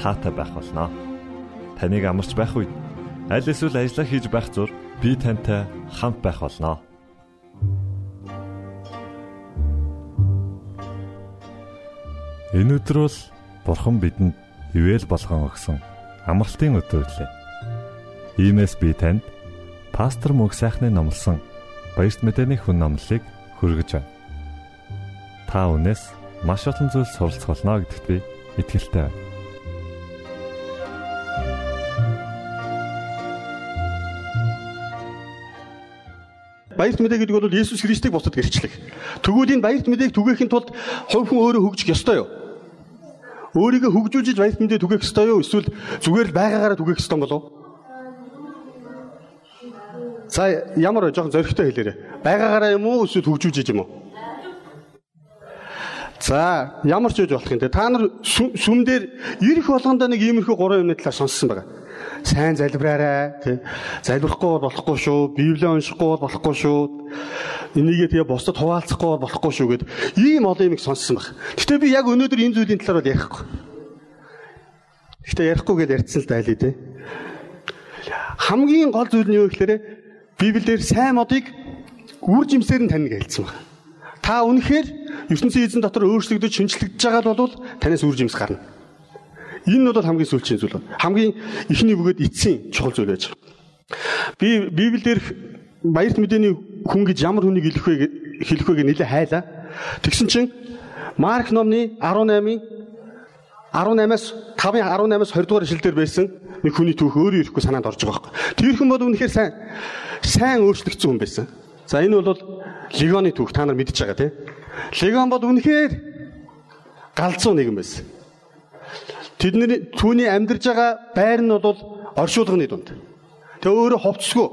таатай байх болноо. Таныг амарч байх үед аль эсвэл ажиллаа хийж байх зур би тантай хамт байх болноо. Энэ өдөр бол Бурхан бидэнд ивэл болгон өгсөн амралтын өдөр лээ. Иймээс би танд пастор Мөг сайхны номлосөн баярт мэдээний хүн номлолыг хүргэж байна. Та өнөөс маш олон зүйл суралцах болно гэдэгт би итгэлтэй байна. Баярт мэдээ гэдэг бол Есүс Христийг бусдад гэрчлэх. Тэгвэл энэ баярт мэдээг түгээхин тулд хувь хүн өөрөө хөгжих ёстой юу? Өөрийгөө хөгжүүлж баярт мэдээ түгээх ёстой юу? Эсвэл зүгээр л байгаагаараа түгээх ёстой болов уу? За ямар жоохон зөрөгтэй хэлээрэй. Байгаагаараа юм уу эсвэл хөгжүүлж юм уу? За ямар ч үж болох юм те. Та нар сүм дээр ирэх болгондоо нэг иймэрхүү гурван юмны талаар сонссон байгаа. Сайн залбираарай те. Залбирахгүй болохгүй шүү. Библийг уншихгүй болохгүй шүү. Энийгээ тэгээ бусдад хуваалцахгүй болохгүй шүү гэд ийм олон юмыг сонссон баг. Гэтэ би яг өнөөдөр энэ зүйлийн талаар бол ярихгүй. Гэтэ ярихгүй гэж ярьсан л дайлээ те. Хамгийн гол зүйл нь юу гэхээр Библиэр сайн модыг үр жимсээр нь таньж хэлсэн байна. Та үнэхээр ертөнцийн эзэн дотор өөрчлөгдөж шинжлэгдэж байгаа бол танаас үр жимс гарна. Энэ бол хамгийн сүүлчийн зүйл байна. Хамгийн ихний бөгөөд эцсийн чухал зүйл байж байгаа. Би Библиэр баярт мэдээний хүн гэж ямар хүнийг хэлэх вэ хэлэх вэ гэж нэлээ хайлаа. Тэгсэн чинь Марк номны 18-ын 18-аас 5-ын 18-аас 20 дугаар ишлэлдэр байсан нэг хүний түүх өөрөө ирэхгүй санаанд орж байгаа байхгүй. Тэр хүн бол үнэхээр сайн сайн өөрчлөгдсөн хүн байсан. За энэ бол Легоны түүх та нар мэдчихэж байгаа тийм. Легон бол үнэхээр галзуу нэгэн байсан. Тэдний түүний амьдарж байгаа байр нь бол оршуулгын дунд. Тэгээ өөрөө ховцсгүй.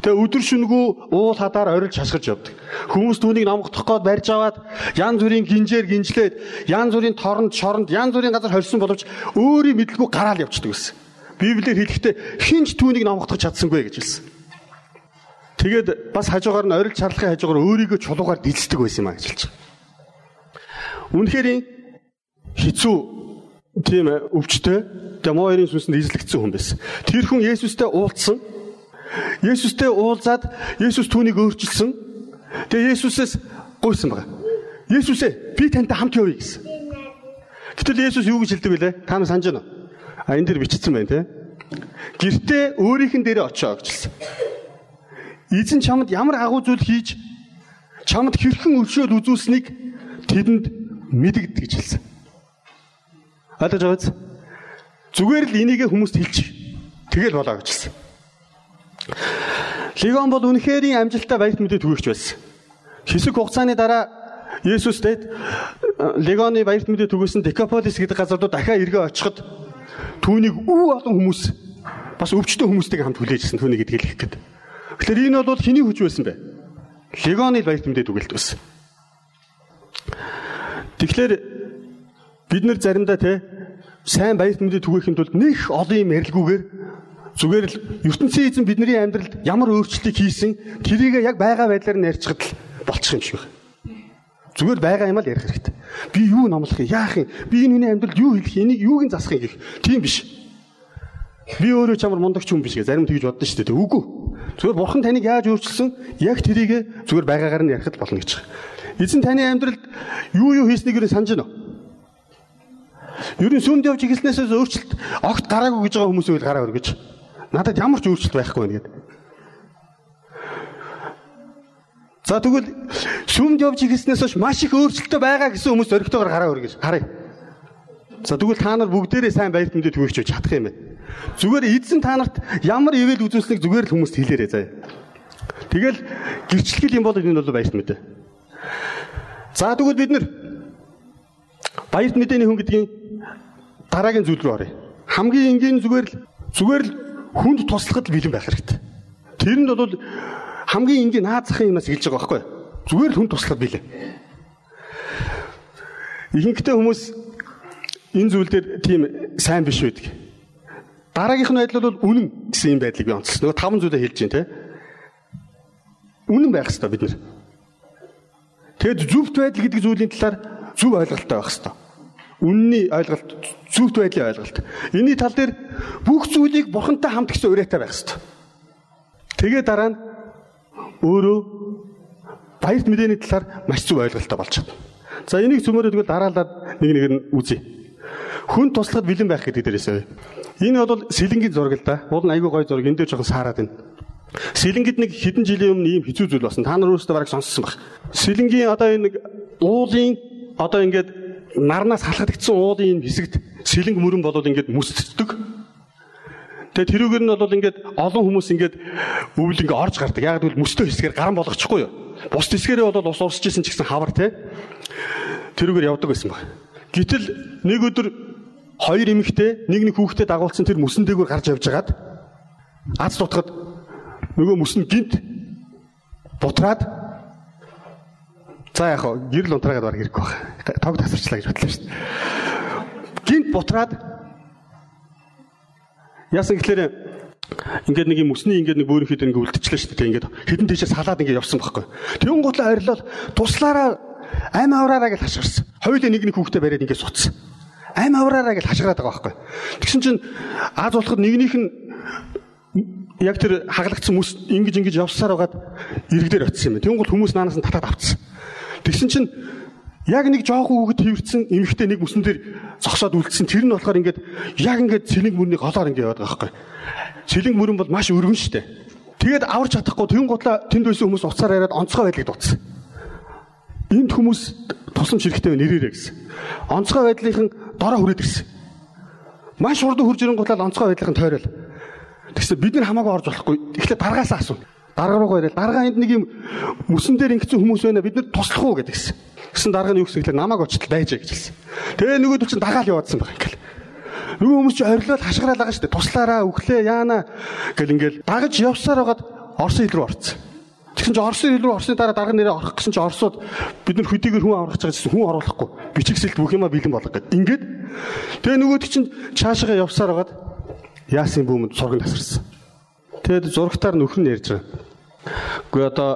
Тэгээ өдөр шөнөгүй уул хадаар орилж хасгаж явдаг. Хүмүүс түүнийг номгодох гээд барьж аваад янз бүрийн гинжээр гинжлээд янз бүрийн торонд шоронд янз бүрийн газар хорьсон боловч өөрийн мэдлгүй гараал явчихдаг гэсэн. Библиэр хэлэхдээ хинч түүнийг номгодох чадсангүй гэж хэлсэн. Тэгээд бас хажуугаар нь орилж чарлахын хажуугаар өөрийгөө чулуугаар дэлцдэг байсан юм а гэж хэлж байгаа. Үнэхээр хэцүү тийм өвчтөй Демоирийн сүнсэнд эзлэгдсэн хүн байсан. Тэр хүн Есүстэй уулзсан. Есүстэй уулзаад Есүс түүнийг өөрчилсөн. Тэгээ Есүсээс гуйсан байгаа. Есүсээ би тантай хамт явъя гэсэн. Гэтэл Есүс юу гэж хэлдэг вэ? Та нар санаж байна уу? А энэ дэр бичсэн байна те. Гэртээ өөрийнх нь дээрээ очоо гэж хэлсэн. Эзэн чамд ямар агуу зүйл хийж чамд хэрхэн өршөөл үзүүлсэнийг тэдэнд мэдэгд гэж хэлсэн. Ойлгож байгаа биз? Зүгээр л энийг хүмүүст хэлж тэгэл болоо гэж хэлсэн. Легон бол үнэхэрийн амжилттай баярт мэдээ түгээгч байсан. Хэсэг хугацааны дараа Есүс дэд Легоны баярт мэдээ түгээсэн Декаполис гэдэг газар руу дахиад эргээ очиход түүнийг өв олон хүмүүс бас өвчтөн хүмүүстэйг хамт хүлээжсэн түүнийг идгэлэх гэдэг. Тэгэхээр энэ бол хэний хүч байсан бэ? Легоны баярт мэдээ түгэлт байсан. Тэгэхээр бид нар заримдаа те сайн баярт мэдээ түгээхин тулд нэг олон юм ярилгүйгээр зүгээр л ертөнцийн эзэн бидний амьдралд ямар өөрчлөлтийг хийсэн тэрийг яг байгаа байдлаар нь ярьчихад л болчих юм шиг байна. Зүгээр байгаа юм л ярих хэрэгтэй. Би юу номлох юм? Яах юм? Би энэ хүний амьдралд юу юм? Энийг юуг нь засах юм гэх. Тийм биш. Би өөрөө чамар мундагч хүн биш гэ зарим тэгж боддоо шүү дээ. Үгүй. Зүгээр бурхан таныг яаж өөрчилсөн? Яг тэрийг зүгээр байгаагаар нь ярихад болно гэж. Эзэн таны амьдралд юу юу хийснийг юу санаж байна уу? Ер нь сүмд явж ихэлснээс өөрчлөлт огт гараагүй гэж байгаа хүмүүс үйл гараа өргөж. Надад ямар ч өөрчлөлт байхгүй байна гэдэг. За тэгвэл сүмд явж ихэлснээс хойш маш их өөрчлөлтөө байгаа гэсэн хүмүүс зөрөгтэйгээр гараа өргөж. Харъя. За тэгвэл та нар бүгдээрээ сайн баярт мэдээ түгээх чадах юм байна. Зүгээр эзэн та нарт ямар ивэл үзүүлсэнийг зүгээр л хүмүүст хэлээрэй заяа. Тэгэл гэрчлэл юм бол энэ бол баярт мэдээ. За тэгвэл бид нар баярт мэдээний хүн гэдгийг дараагийн зүйл рүү оръё. Хамгийн энгийн зүгээр л зүгээр л хүнд туслахад бэлэн байх хэрэгтэй. Тэрэнд бол хамгийн энгийн наад захын юмас хэлж байгаа байхгүй юу? Зүгээр л хүнд туслахад бэлэн. Ихэнхдээ хүмүүс энэ зүйл дээр тийм сайн биш байдаг. Дараагийнх нь байдал бол үнэн гэсэн юм байдлыг би онцлсон. Нөгөө таван зүйлээ хэлж байна те. Үнэн байх хэрэгтэй бид нар. Тэгэд зөвхт байдал гэдэг зүйлийн талаар зөв ойлголттой байх хэрэгтэй. Үнний ойлголт, зөвхт байдлын ойлголт. Энийний тал дээр бүх зүйлийг бурхантай хамт гэсэн урайтай байх хэрэгтэй. Тэгээ дараа нь өөрөө баярт мэдээний талаар маш зөв ойлголттой болж чадна. За энийг цөмөрөө тэгвэл дараалаад нэг нэг нь үзье. Хүн туслахад бэлэн байх гэдэг дээрээсээ. Энэ бол сэлэнгийн зураг л да. Уул нь айгүй гой зураг. Энд дээр жоохон саарад байна. Сэлэнгэд нэг хэдэн жилийн өмнө ийм хэцүү зүйл болсон. Та нар өөрсдөө бараг сонссон баг. Сэлэнгийн одоо энэ нэг уулын одоо ингээд нарнаас халахдагдсан уулын хэсэгт сэлэнг мөрөн болоод ингээд мүсддэг. Тэгээ тэрүүгээр нь бол ингээд олон хүмүүс ингээд өвөл ингээд орж гардаг. Яг гэвэл мөстөө хэсгээр гаран болгочихгүй юу? Бус хэсгээрээ бол ус урсчихсэн ч гэсэн хавар те. Тэрүүгээр явдаг байсан баг. Гэтэл нэг өдөр хоёр эмэгтэй нэг нэг хүүхдэд дагуулсан тэр мөсөн дээгүүр гарч явж хагаад аз тутахад нөгөө мөс нь гинт бутраад за яг хоо гэрэл унтраагаад баг хэрэггүй баг. Тог тасарчлаа гэж бодлоо шүү дээ. Гинт бутраад яасан гэхлээр ингээд нэг юм өсний ингээд нэг бөөрийнхөд ингээд үлдчихлээ шүү дээ. Ингээд хэдэн тийшээ салаад ингээд явсан байхгүй. Тэгүн готлоо арилал туслаараа ам авраараа гэж хашгирсан. Хоёулаа нэг нэг хүүхдээ бариад ингээд суцсан. Ам авраараа гэж хашгираад байгаа байхгүй. Тэгсэн чинь аз болоход нэгнийх нь яг тэр хаглагдсан мөс ингэж ингэж явсаар байгаад иргдээр очсон юм. Тэнгуул хүмүүс наанаас нь татаад авцсан. Тэгсэн чинь яг нэг жоохон хүүхэд хөвөрцөн эмэгтэй нэг мөсөн дээр зогсоод үлдсэн. Тэр нь болохоор ингээд яг ингээд цэлэг мөрний голоор ингээд яваад байгаа байхгүй. Цэлэг мөрөн бол маш өргөн штэ. Тэгээд аварч чадахгүй тэн гутлаа тэнд байсан хүмүүс уцаар яриад онцгой байдлыг дутсан. Энд хүмүүс тусламж хэрэгтэй нэрээрээ гэсэн. Онцгой байдлынхан дороо хүрээд ирсэн. Маш урд хурж ирэн гутлаа онцгой байдлынхан тойрол. Тэгсэн бид нар хамаагүй орж болохгүй. Эхлээд даргаасаа асуу. Дарга руу ирэл. Дарга энд нэг юм мөсөн дээр ингэсэн хүмүүс байна. Бид нар туслах уу гэдэгсэн. Гэсэн дарга нь юу гэсэн гэхээр намайг очтол байж гэж хэлсэн. Тэгээ нөгөөд чинь дагаал яваадсан байгаа ингээл. Нөгөө хүмүүс чинь орилоод хашгираад байгаа шүү дээ. Туслаараа өглөө яана гэл ингээл дагаж явсаар байгаад Орсын хил рүү орцсон. Тэгсэн чинь Орсын хил рүү орсны дараа дарга нэрээ орох гэсэн чинь Оросууд бид нар хөдийгээр хүн аврах гэж байсан хүн оруулахгүй. Бичигсэлт бүх юма бэлэн болгох гэдэг. Ингээд тэгээ нөгөөд чинь цаашаа явсаар байгаад Яасын бүүмэнд сурганд тасарсан. Тэгэд зурагтаар нөхөр нь ярьж байгаа. Гэхдээ одоо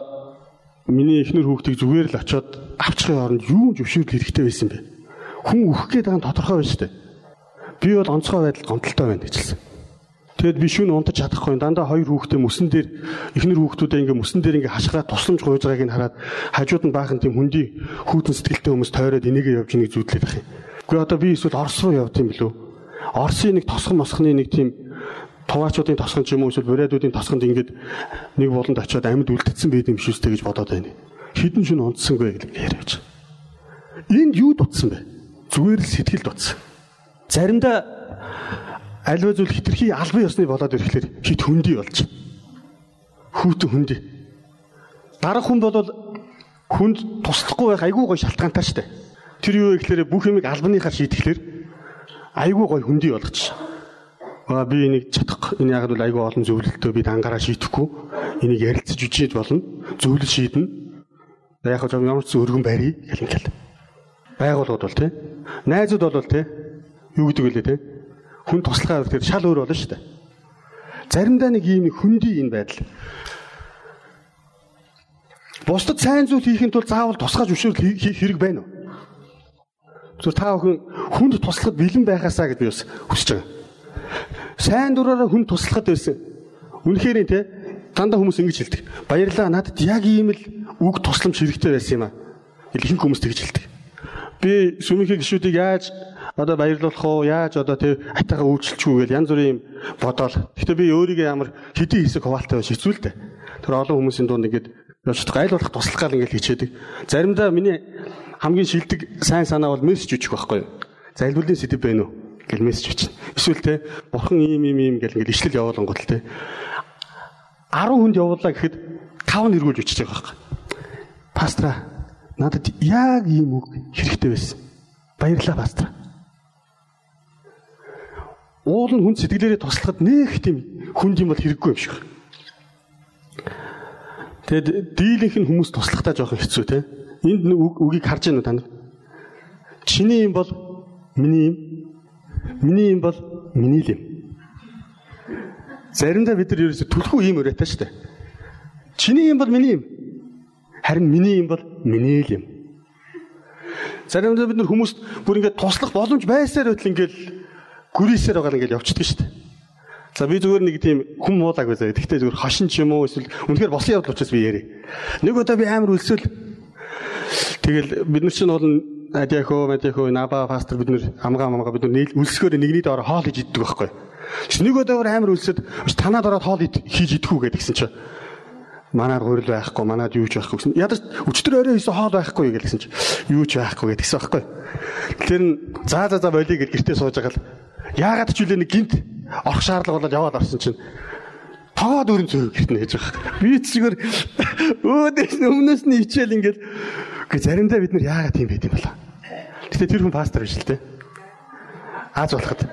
миний эхнэр хүүхдийг зүгээр л очиод авчихын оронд юу зөвшөөрөл хэрэгтэй байсан бэ? Хүн өөх гээд байгаа нь тодорхой байна шүү дээ. Би бол онцгой байдал гомдолтой байна гэж хэлсэн. Тэгэд би шүүн унтаж чадахгүй дандаа хоёр хүүхдээ мөсөн дээр эхнэр хүүхдүүдээ ингээ мөсөн дээр ингээ хашгираад тусламж гуйж байгааг нь хараад хажууд нь баахан тийм хүндий хүүтэн сэтгэлтэй хүмүүс тойроод энийгээ явж ийг зүудлээд ах юм. Гэхдээ одоо би эсвэл Орос руу явд юм билүү? Оросын нэг тосхон мосхны нэг тийм туваачуудын тосгон ч юм уу эсвэл бурайдуудын тосгонд ингээд нэг болонд очиод амьд үлдсэн байд юм биш үстэй гэж бодоод байна. Хідэн шин унтсангүй гэж яриач. Энд юу дутсан бэ? Зүгээр л сэтгэл дутсан. Заримдаа альва зүйл хитрхи албан ёсны болоод ирэхлээр хит хөндөй болж. Хүүтэн хөндөй. Дараг хүн бол хүнд туслахгүй байх айгүй гой шалтгаантай штэ. Тэр юу гэхээр бүх юмыг албаныхаар шийтгэхлээр айгүй гой хөндөй болгочих. Аа би энийг чадах. Энэ яг л айгүй олон зөвлөлтөө би ангараа шийтгэхгүй. Энийг ярилцаж үжиж болно. Зөвлөл шийднэ. Яг хөө ямар ч өргөн барий гэл ингээл. Байгууллагууд бол тий. Найзууд бол тий. Юу гэдэг вэ тий? Хүн туслахаар тэр шал өөр болно шүү дээ. Заримдаа нэг ийм хөндөй энэ байдал. Бусдад сайн зүйл хийхэд тул заавал тусгаж өшөөрөл хийх хэрэг байна уу? Зүгээр та бүхэн хүнд туслахад бэлэн байхаасаа гэж би бас хүсэж байгаа. Сайн дураараа хүн туслахад байсан. Үнэхээр те дандаа хүмүүс ингэж хэлдэг. Баярлаа надад яг ийм л үг тусламж хэрэгтэй байсан юм аа. Ихэнх хүмүүс тэгж хэлдэг. Би сүмийнхээ гişүүдийг яаж одоо баярлуулах уу? Яаж одоо тэг хатаага үйлчлэх үү гэж янз бүрийн юм бодоол. Гэтэ би өөрийгөө ямар хэдий хэсэг хуваалтай байж хэцүү л дээ. Тэр олон хүмүүсийн дунд ингэж явж айл болох туслах гал ингэж хичээдэг. Заримдаа миний хамгийн шилдэг сайн санаа бол мессеж өчөх байхгүй юу? За илбүлийн сэдв байна уу? Гэл мессеж өчнө. Эсвэл те бурхан ийм ийм ийм гэл ингээл ишлэл явуулангууд те 10 хүнд явуулаа гэхэд 5 нэргүүлж өчөж байгаа байхгүй. Пастра надад яг ийм үг хэрэгтэй байсан. Баярлалаа пастра. уул нь хүн сэтгэлээрээ туслахад нэх тийм хүнд юм бол хэрэггүй юм шиг. Тэгэд дийлэнх нь хүмүүс туслахтаа жоохон хэцүү те. Энд үгийг харж байна уу танд? Чиний юм бол миний юм. Миний юм бол миний л юм. Заримдаа бид нар ерөөсө түлхүү ийм өрөөтэй шүү дээ. Чиний юм бол миний юм. Харин миний юм бол миний л юм. Заримдаа бид нар хүмүүст бүр ингээд туслах боломж байсаар байтал ингээд гүрийсээр байгаа ингээд явчихдаг шүү дээ. За би зүгээр нэг тийм хүм муулаг байлаа. Тэгтээ зүгээр хошин ч юм уу эсвэл үнэхээр босон явдал учраас би яри. Нэг удаа би амар өлсөөл тэгэл бид нар чинь бол адяхо мэдяхо наба пастор бид нар амгаа амгаа бид нар өлсгөөр нэгний доор хоол хийж иддэг байхгүй. Нэг удаа амар өлсөд танаад ороод хоол хийж идэх үү гэдгсэн чинь манаар гурил байхгүй манаад юу ч байхгүй гэсэн. Ядаж өчтөр орой хийсэн хоол байхгүй гэсэн чинь юу ч байхгүй гэдгсэн байхгүй. Тэр нь заа заа заа болиё гэж гэртээ сууж байгаа л яагаад ч үлээ нэг гинт орох шаардлага болоод яваад орсон чинь тоод өрн зөв гэрт нээж байгаа. Би зүгээр өөдөөс өмнөөс нь ичээл ингээд гэ заримдаа бид нар яагаад тийм байд юм бол. Гэтэ тэр хүн пастор биш л те. Аз болоход.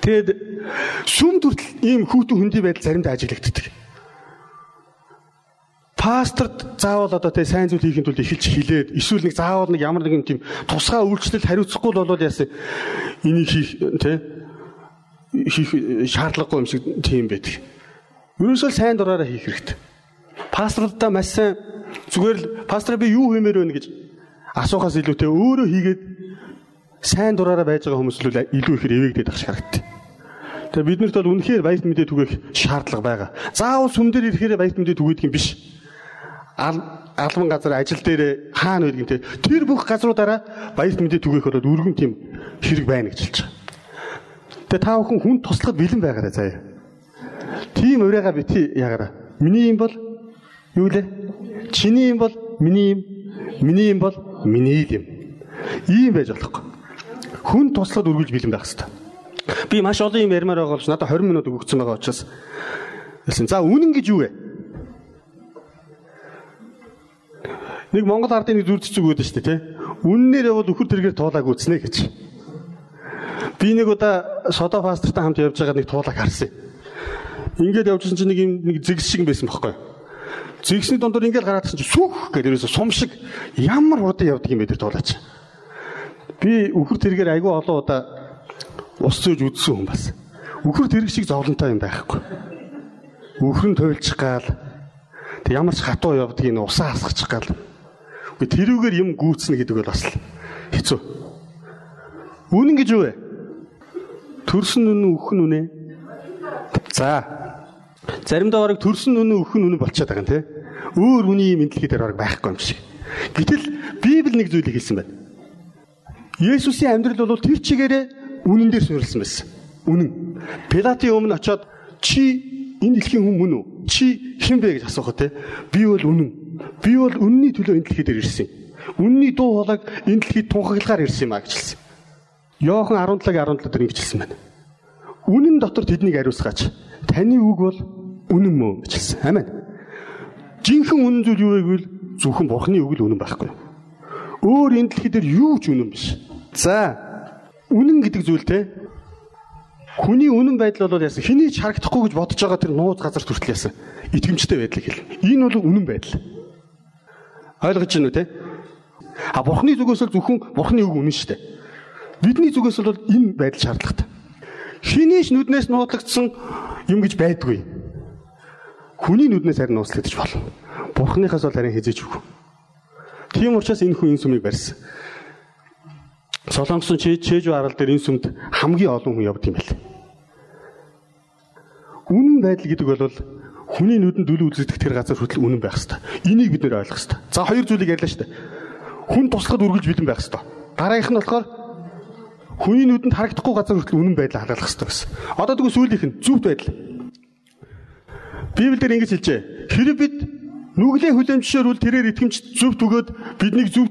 Тэгэд сүм төртөл ийм хүүтэн хөндөй байдал заримдаа ажиглагддаг. Пасторд заавал одоо тэ сайн зүйл хийхин тулд эхэлж хилээд эсвэл нэг заавал нэг ямар нэгэн тийм тусгай үйлчлэл хариуцахгүй л болоод яасан энийг хийх тэ хийх шаардлагагүй юм шиг тийм байдаг. Ерөөсөө сайн дураараа хийх хэрэгтэй. Пасторудаа маш сайн зүгээр л пастор би юу хиймээр вэ гэж асуухаас илүүтэй өөрөө хийгээд сайн дураараа байж байгаа хүмүүс л илүү ихээр эвэгдээд ах шиг харагдтыг. Тэгээ биднэрт бол үнэхээр баярт мэдээ түгээх шаардлага байгаа. Заавал сүм дээр ирэхээр баярт мэдээ түгээдэг юм биш. Албан газар ажил дээр хаана байдаг юм те. Тэр бүх газруудаараа баярт мэдээ түгээх болоод өргөн тийм хэрэг байна гэж хэлж байгаа. Тэгээ та бүхэн хүн туслахад бэлэн байгаарай заяа. Тийм урайгаа бити ягаараа. Миний юм бол юу лээ? Чиний юм бол миний юм. Миний юм бол миний юм. Ийм байж болохгүй. Хүн туслахад үргэлж бэлэн байх хэрэгтэй. Би маш олон юм ярмаар байгаа болж надад 20 минут өгөгдсөн байгаа учраас хэлсэн. За үнэн гэж юу вэ? Нэг Монгол ардын нэг зүрд зүг өгдөө шүү дээ, тий. Үннээр явал өхөр тэргээр туулааг үтснэ гэж. Би нэг удаа Содо пастортай хамт явж байгаа нэг туулааг харсан. Ингээд явжсэн чинь нэг юм нэг зэгс шиг байсан бохоггүй. Зэгсний дундуур ингээд гараадсан чинь сүх гэдэг ерөөсө сум шиг ямар хурдан явдаг юм бэ тэр туулаач. Би өхөр тэргээр айгүй олон удаа ус зөөж үдсэн хүн бас. Үхэр тэрэг шиг зовлонтой юм байхгүй. Үхэр нь туйлчих гал. Тэг ямар ч хатуу явдгийг нь усаа хасгачих гал. Үгүй тэрүүгээр юм гүйцнэ гэдэг бол бас хэцүү. Үнэн гэж юу вэ? Төрсөн үнэн үхэн үнэ. За. Заримдаа бараг төрсөн үнэн үхэн үнэн болчиход байгаа юм тий. Өөр үний юм дэлхий дээр бараг байхгүй юм шиг. Гэтэл Библи нэг зүйлийг хэлсэн байна. Есүсийн амьдрал бол тэр чигээрээ үнэн дээр суурилсан байсан. Үнэн. Пилатын өмнө очиод чи энэ дэлхийн хүн мөн үү? Чи хэн бэ гэж асуухад те би бол үнэн. Би бол үнний төлөө энэ дэлхий дээр ирсэн. Үнний дуу хоолойг энэ дэлхийд тунхаглагаар ирсэн юм а гэж хэлсэн. Йохан 17-гийн 17 дээр ингэж хэлсэн байна. Үнэн дотор тэднийг ариусгаач. Таны үг бол үнэн мөө хэлсэн. Амен. Жинхэнэ үнэн зүйл юу вэ гэвэл зөвхөн Бурхны үг л үнэн байхгүй. Өөр энэ дэлхий дээр юу ч үнэн биш. За үнэн гэдэг зүйлтэй хүний үнэн байдал бол яасан хэний ч харагдахгүй гэж бодож байгаа тэр нууц газар төртөл яасан итгэмжтэй байдлыг хэл. Энэ бол үнэн байдал. Ойлгож байна уу те? А бурхны зүгээс л зөвхөн бурхны үг үнэн шүү дээ. Бидний зүгээс бол энэ байдал шаардлагатай. Хэний ч нүднээс нуудлагдсан юм гэж байдгүй. Хүний нүднээс харин нууцлагдаж болно. Бурхныхаас бол харин хизээж үгүй. Тийм учраас энэ хүн энэ сүмийг барьсан. Солонгосын чэжүү арал дээр энэ сүмд хамгийн олон хүн явд юм байл. Үнэн байдал гэдэг бол хүний нүдэнд дүл үзэгдэх тэр газар хүртэл үнэн байх хэрэгтэй. Энийг бид нэр ойлгох хэрэгтэй. За хоёр зүйлийг ярьлаа шүү дээ. Хүн туслахад үргэлж бэлэн байх хэрэгтэй. Дараагийнх нь болохоор хүний нүдэнд харагдахгүй газар хүртэл үнэн байдлаа хадгалах хэрэгтэй гэсэн. Одоо тэгвэл сүүлийнх нь зөвхт байдал. Библиэлд ингэж хэлжээ. Хэрэв бид нүглийн хүлэмжшөөрүүл тэрээр итгэмж зөвхт өгөөд биднийг зөв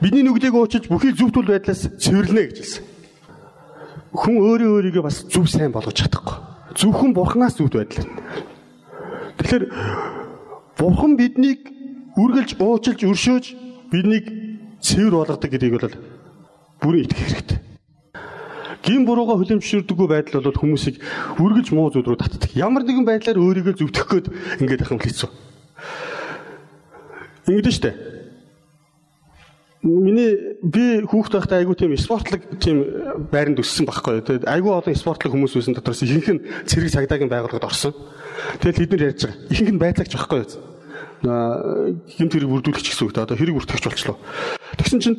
Бидний нүглийг уучиж бүхий зөв тул байдлаас цэвэрлэнэ гэж хэлсэн. Хүн өөрөө өөрийгөө бас зөв сайн болгож чадахгүй. Зөвхөн бурхнаас зөвд байдал. Тэгэхээр бурхан биднийг үргэлж уучилж өршөөж биднийг цэвэр болгодог гэдгийг бол бүрэн итгэх хэрэгтэй. Гин бурууга хүлэмжшүүлдэггүй байдал бол хүмүүсийг үргэлж муу зүйл рүү татдаг. Ямар нэгэн байдлаар өөрийгөө зөвтгөх гээд ингээд ахын хэлсэн. Ингэдэж штэ. Миний би хүүхд байхдаа айгүй тийм спортлог тийм байранд өссөн байхгүй. Тэгээд айгүй олон спортлог хүмүүс байсан дотроос ихэнх нь цэрэг цагдаагийн байгууллагад орсон. Тэгэл бид нар ярьж байгаа. Ихэнх нь байцаагч байхгүй. Гэмт хэрэг бүрдүүлэгч гэсэн үг та одоо хэрэг бүртгэгч болчлоо. Тэгсэн чинь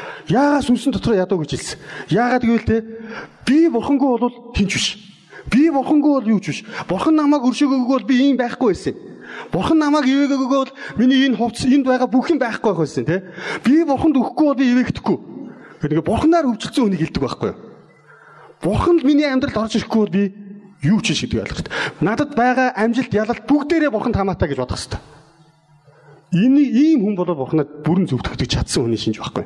Яагаад сүнсэн дотроо ядуу гэж хэлсэн? Яагаад гэвэл те би бурхангүй бол тэнч биш. Би бурхангүй бол юу ч биш. Бурхан намайг өршөөгөөгүй бол би ийм байхгүй байсан. Бурхан намайг ивээгөөгүй бол миний энэ хувцс энд байгаа бүх юм байхгүй байх байсан те. Би бурханд өгөхгүй бол ивээгдэхгүй. Тэгэхээр бурханаар өвчлөсөн хүнийг хэлдэг байхгүй юу? Бурханд миний амьдралд орж ирэхгүй бол би юу ч шийдвэ ойлгох хэрэгтэй. Надад байгаа амжилт ялалт бүгдээрээ бурханд хамаатай гэж бодох хэрэгтэй. Энэ ийм хүн бол бурханад бүрэн зөвтгөх чадсан хүний шинж байхгүй?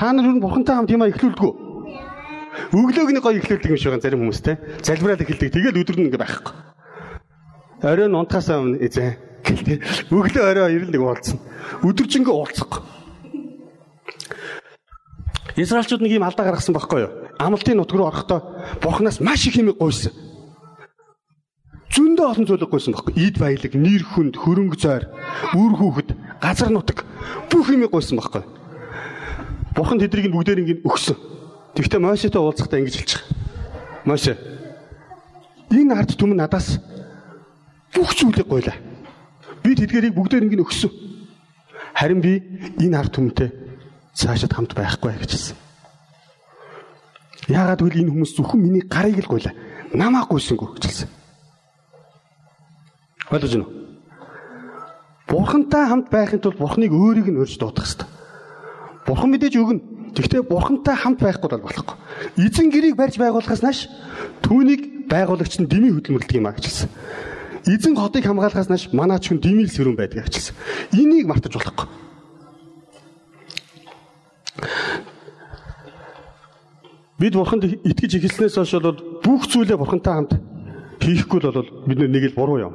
Та нар юу бурхантай хамт юм а ихлүүлдэг үү? Өглөөг нэг гоё ихлүүлдэг юм шиг байгаа зарим хүмүүс те. Залбираад ихлдэг. Тэгээд өдөр нь ингээ байхгүй. Оройн унтахаасаа өмнө эзэн гэл те. Өглөө орой ирэл нэг уулзсан. Өдөржингөө уулзах. Израильчууд нэг юм алдаа гаргасан байхгүй юу? Амлалтын нутг руу орохдоо бурхнаас маш их хэмээг гуйсан. Зөндөө олон зүйлийг гуйсан байхгүй. Ийд баялаг, нэр хүнд, хөрөнгө зойр, үр хүүхэд, газар нутаг бүх хэмээг гуйсан байхгүй юу? Бурхан тэднийг бүгдээр ингэ өгсөн. Тэгвэл Мошетой уулзахдаа ингэж хэлчих. Моше. Энэ ард түмэн надаас бүх зүйлийг гойлаа. Би тэдгэрийг бүгдээр ингэ өгсөн. Харин би энэ ард түмэнтэй цаашид хамт байхгүй гэж хэлсэн. Яагаад гэвэл энэ хүмүүс зөвхөн миний гарыг л гойлаа. Намаа гуйсангүй гэж хэлсэн. Ойлгож байна уу? Бурхантай хамт байхын тулд Бурханыг өөрийг нь өрж дуудах хэрэгтэй. Бурхан мэдээж өгнө. Гэхдээ бурхантай хамт байхгүй бол болохгүй. Эзэн гэрийг барьж байгуулахаас нааш түүнийг байгуулагч нь дэмий хөдөлмөрлөдөг юм а гэж хэлсэн. Эзэн хотыг хамгаалахаас нааш манаач хүн дэмий сэрүүн байдаг гэж хэлсэн. Энийг мартаж болохгүй. Бид бурханд итгэж эхэлснээс хойш бол бүх зүйлээ бурхантай хамт хийхгүй бол бид нэг л буруу юм.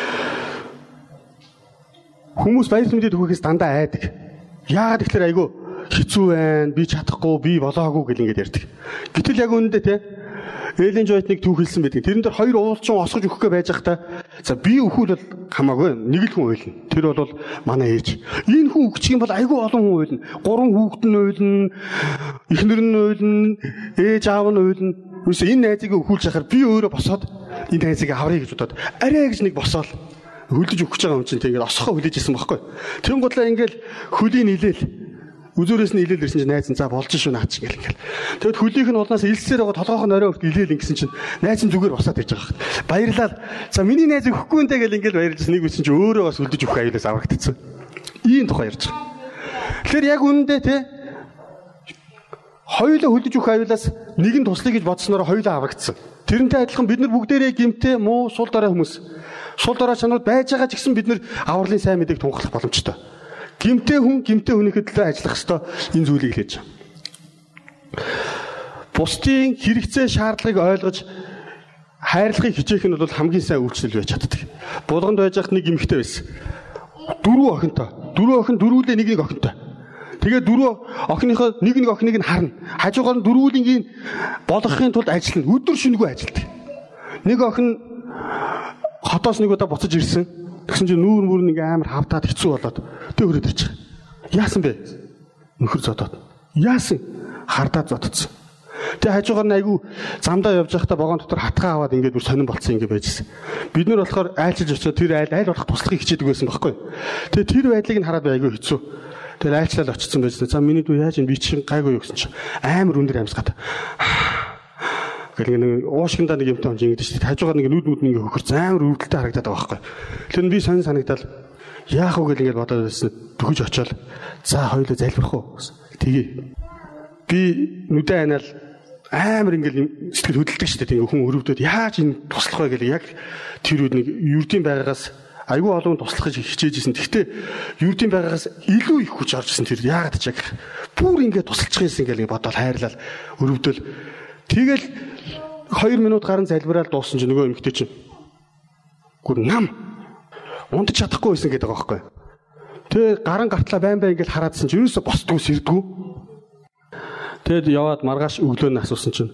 хүмүүс баярт мэдээ төгөөхөөс дандаа айдаг. Яагаад тэгэхээр айгүй хэцүү байна, би чадахгүй, би болоогүй гэл ингээд ярьдаг. Гэтэл яг үүндээ те Элийн Жойтныг түүх хэлсэн байдаг. Тэрэн дээр хоёр уулчин осгож өгөх гээ байж байхдаа за би өхөл бол хамаагүй нэг л хүн уйлна. Тэр бол манай ээж. Энэ хүн өгчих юм бол айгүй олон хүн уйлна. Гурван хүүхэд нь уйлна, эхнэр нь уйлна, ээж аав нь уйлна. Үгүй энэ найзыг өхүүлж яхаар би өөрөө босоод энэ найзыг аврыг гэж бодоод арай гэж нэг босоол хөлдөж өгч байгаа юм чинь тэгээд осхоо хүлээж исэн байхгүй. Тэрэн гутлаа ингээл хөлийн нийлээл Үзүүрээс нь илээл ирсэн чинь найз нь за болж шүү наач ингээл ингээл. Тэгэд хөлийнх нь улнаас илсээр байгаа толгойн орой өрт илээл ингэсэн чинь найз нь зүгээр босаад иж байгаа хэрэг. Баярлал. За миний найз өгөхгүй нэ гэл ингээл баярлаж нэг үсэн чинь өөрөө бас хөлдөж өгөх аюулаас аврагдчихсан. Ийм тухай ярьж байгаа. Тэгэхээр яг үнэндээ те хоёулаа хөлдөж өгөх аюулаас нэг нь туслая гэж бодсноор хоёулаа аврагдсан. Тэрнтэй адилхан бид нар бүгдээрээ гимтэй муу сул дараа хүмүүс. Сул дараа чанар байж байгаа ч гэсэн бид нар авралын сайн мэдээг тунхаглах боломжтой. Гимтэй хүн гимтэй хүнийхэд төлөө ажиллах ёстой энэ зүйлийг хэлж байна. Бусдын хэрэгцээ шаардлагыг ойлгож хайрлахыг хичээх нь бол хамгийн сайн үйлчлэл байж чаддаг. Булганд байж хат нэг эмэгтэй байсан. Дөрвөн охинтой. Дөрвөн охин дөрвүүлээ нэг нэг охинтой. Тэгээ дөрвөн охиныхоо нэг нэг охиныг нь харна. Хажуугаар нь дөрвүүлэнгийн болгохын тулд ажиллана. Өдөр шөнөгүй ажилдаг. Нэг охин хотоос нэг удаа буцаж ирсэн. Тэгсэн чинь нүүр мөр нэг амар хавтаад хэцүү болоод тэг өрөөд ирчих. Яасан бэ? Нөхөр зодоод. Яасан? Хардаад зодцсон. Тэг хажуугаар нь айгүй замдаа явж байхдаа вагон дотор хатгаа аваад ингээд бүр сонирн болцсон ингээд байжсэн. Бид нар болохоор айлчилж очиод тэр айл айл болох туслахыг хичээдэг байсан байхгүй. Тэгээ тэр байдлыг нь хараад айгүй хэцүү. Тэр айлчлал очсон байсан. За миний дүү яаж юм би чинь гайгүй юу гэсэн чинь амар өндөр амьсгаад Гэл нэг уушгиндаа нэг юмтай онж ингэдэж шүү дээ. Хажуугаар нэг нүд нүд нэг хөхөр амар өвдөлтөй харагдаад байгаа байхгүй. Тэр нь би сонь санагдал яах вэ гэл ингээд бодоод байсан. Төхөж очоод за хоёулаа залбирах уу гэсэн. Тэгээ. Би нүдэ анаал амар ингээл сэтгэл хөдлөлдөг шүү дээ. Тэгээ хүн өрөвдөд яаж энэ туслах вэ гэл яг тэр үед нэг юрдийн байгаагаас айгүй олон туслахж хичээжсэн. Гэхдээ юрдийн байгаагаас илүү их хүч оржсэн тэр яагаад ч яг бүр ингээд тусалчих юмсан гэл бодоод хайрлал өрөвдөл Тэгэл 2 минут гарын залбираад дууссан чинь нөгөө эмэгтэй чинь гүр нам унтж чадахгүй байсан гэдэг байгаа байхгүй. Тэгээ гаран гартлаа байн байн ингээл хараадсан чинь юусо босдгүй сэрдгүү. Тэгэд яваад маргааш өглөө нь асуусан чинь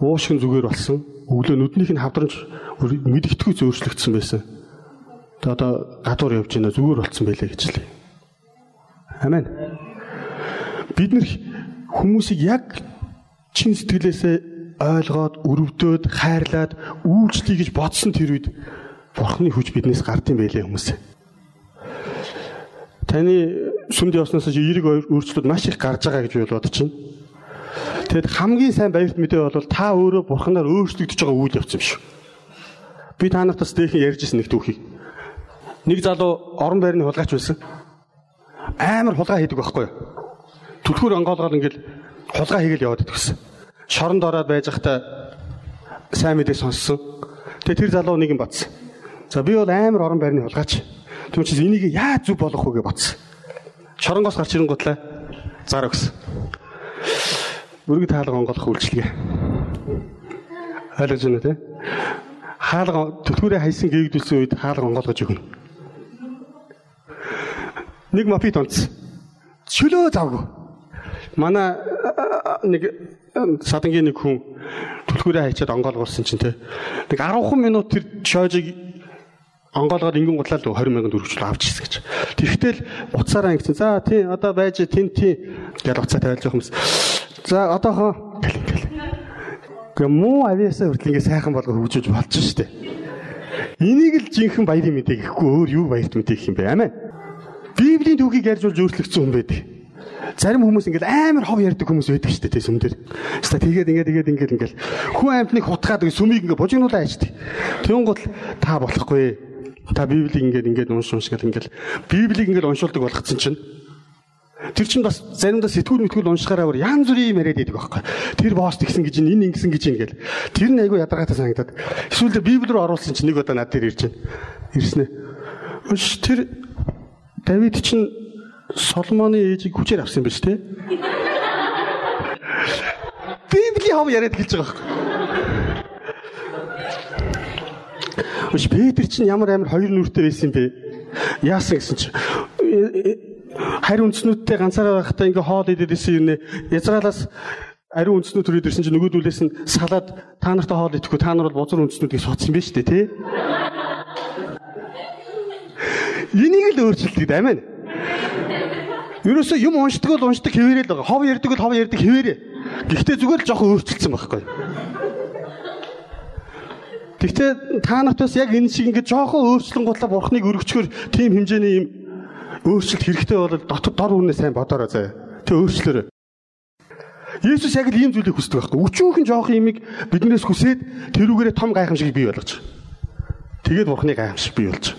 уушгин зүгээр болсон. Өглөө нүднийх нь хавдранж мэдгэдэггүй зөөрчлөгдсөн байсан. Тэгээ одоо гадуур явж байна зүгээр болцсон байлээ гэж лээ. Амен. Бид нэр хүмүүсийг яг чин сэтгэлээсээ ойлгоод, өрөвдөөд, хайрлаад, үйлчлэе гэж бодсон тэр үед Бурхны хүч биднээс гардыг байлээ хүмүүсээ. Таны сүмд явснаас эерэг өөрчлөлт маш их гарч байгаа гэж бодож чинь. Тэгэд хамгийн сайн баярт мэдээ бол та өөрөө Бурханаар өөрчлөгдөж байгаа үйл явц юм шүү. Би та нарт бас дээхэн ярьжсэн нэг түүхийг. Нэг залуу орон байрны хулгайч байсан. Амар хулгай хийдэг байхгүй юу? Түлхүүр онгоолгоор ингээл хулгай хийгээл яваад идэгсэн шоронд ороод байж захта сайн мэдээ сонссон. Тэгээ тэр залуу нэг юм бодсон. За би бол амар орон байрны хулгайч. Тэгм чи энийг яаж зүг болгох вэ гэж бодсон. Шоронгоос гарч ирэн гутлаа зар өгсөн. Бүрэг таалга онгоолох үйлчлэгээ. Ойлгож байна тий? Хаалга төлхөөрөө хайсан гээгдүүлсэн үед хаалга онгоолгож өгнө. Нэг мопит онц. Чөлөө завгүй. Манай нэг садангийн нэг хүн түлхүүрээ хайчаад онгоолгуулсан чинь те нэг 10 минут тэр шоожиг онгоолгоод ингэн гутлаа л 20 мянган төгрөглөө авч ирсэн гэж. Тэгэхдээ л уцаараа ингэсэн. За тий одоо байж тэн тий гэж уцаа тавиулж байгаа хүмүүс. За одоохоо Гэ муу авиасаа хүртэл ингэ сайхан болгоо хөгжиж болж штэ. Энийг л жинхэнэ баярын мэдээг гэхгүй өөр юу баярт мэдээг юм бэ? Амин. Библийн түүхийг ярьж болж өөрчлөгдсөн хүн байдаг. Зарим хүмүүс ингээд амар хов ярьдаг хүмүүс байдаг шүү дээ сүм дээр. Хаста тэгээд ингээд тэгээд ингээд ингээд хүн амьтныг хутгаад сүмийг ингээд бужигнуулаа ааждаг. Тэнгуут та болохгүй. Та Библийг ингээд ингээд унш уншгаад ингээд Библийг ингээд уншуулдаг болгоцсон чинь Тэр чинь бас заримдаа сэтгүүл мэтгүүл уншихаараа бүр янз бүрийн юм яриад байдаг байхгүй. Тэр босс тэгсэн гэж энэ ингэсэн гэж ингээл. Тэр нь айгүй ядаргаатай санагдаад. Эсвэл Библи рүү оруулсан чинь нэг удаа над дээр ирж байна. Ирсэн ээ. Өш тэр Давид чинь Соломоны ээжийг хүчээр авсан юм биш үү? Библийн хав яриад хэлж байгаа байхгүй. Өш Петр чинь ямар амар хоёр нүртэй байсан юм бэ? Яасан гэсэн чинь харь үндснүүдтэй ганцаараа байхдаа ингээ хоол идээд исэн юм нэ. Израилаас ариун үндснүүд төрөөд ирсэн чинь нөгөөдүүлээс нь салаад та нартай хоол идэхгүй та нар бол бузар үндснүүдийг соцсон шүү дээ тий. Энийг л өөрчилдөг амин. Ерөөсөө юм уншдаг бол уншдаг хэвээрээ л байгаа. Хов ярддаг бол хов ярддаг хэвээрээ. Гэхдээ зүгээр л жоохон өөрчилсөн байхгүй. Гэхдээ та нарт бас яг энэ шиг ингээд жоохон өөрчлөн гутлаа бурхныг өргөчгөр тийм хэмжээний юм өөрчлөлт хэрэгтэй бол дотор дор үнэ сайн бодороо заяа. Тэ өөрчлөөрэй. Есүс яг л ийм зүйлийг хүсдэг байхгүй. Өчүүхэн жоохон имийг биднээс хүсээд тэрүүгээрээ том гайхамшиг бий болгож. Тэгээд бурхны гайхамшиг бий болж.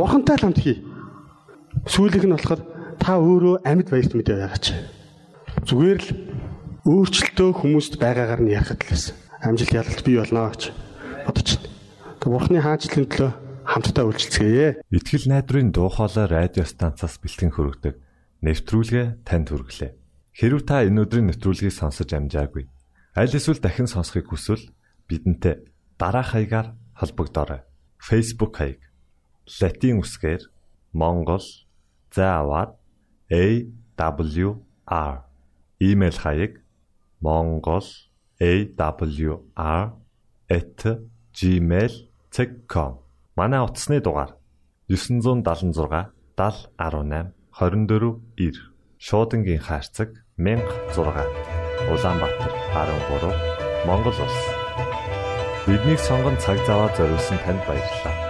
Бурхантай л хамт хий. Сүүлийнх нь болохоор та өөрөө амьд баярт мэдээ байгаач. Зүгээр л өөрчлөлтөө хүмүүст байгаагаар нь ярихад л байсан. Амжилт ялалт бий болно гэж бодож байна. Тэг Бурхны хаанчлалын төлөө хамтдаа үйлчлцгээе. Итгэл найдрын дуу хоолой радио станцаас бэлтгэн хөрөгдөг нэвтрүүлгээ танд хүргэлээ. Хэрв та энэ өдрийн нэвтрүүлгийг сонсож амжаагүй аль эсвэл дахин сонсохыг хүсвэл бидэнтэй дараах хаягаар холбогдорой. Facebook хаяг латин үсгээр монгол заавад awr имэйл хаяг mongol@gmail.com манай утасны дугаар 976 7018 24 9 шуудангийн хаяг 16 Улаанбаатар 13 Монгол улс. Биднийг сонгон цаг зав аваад зориулсан танд баярлалаа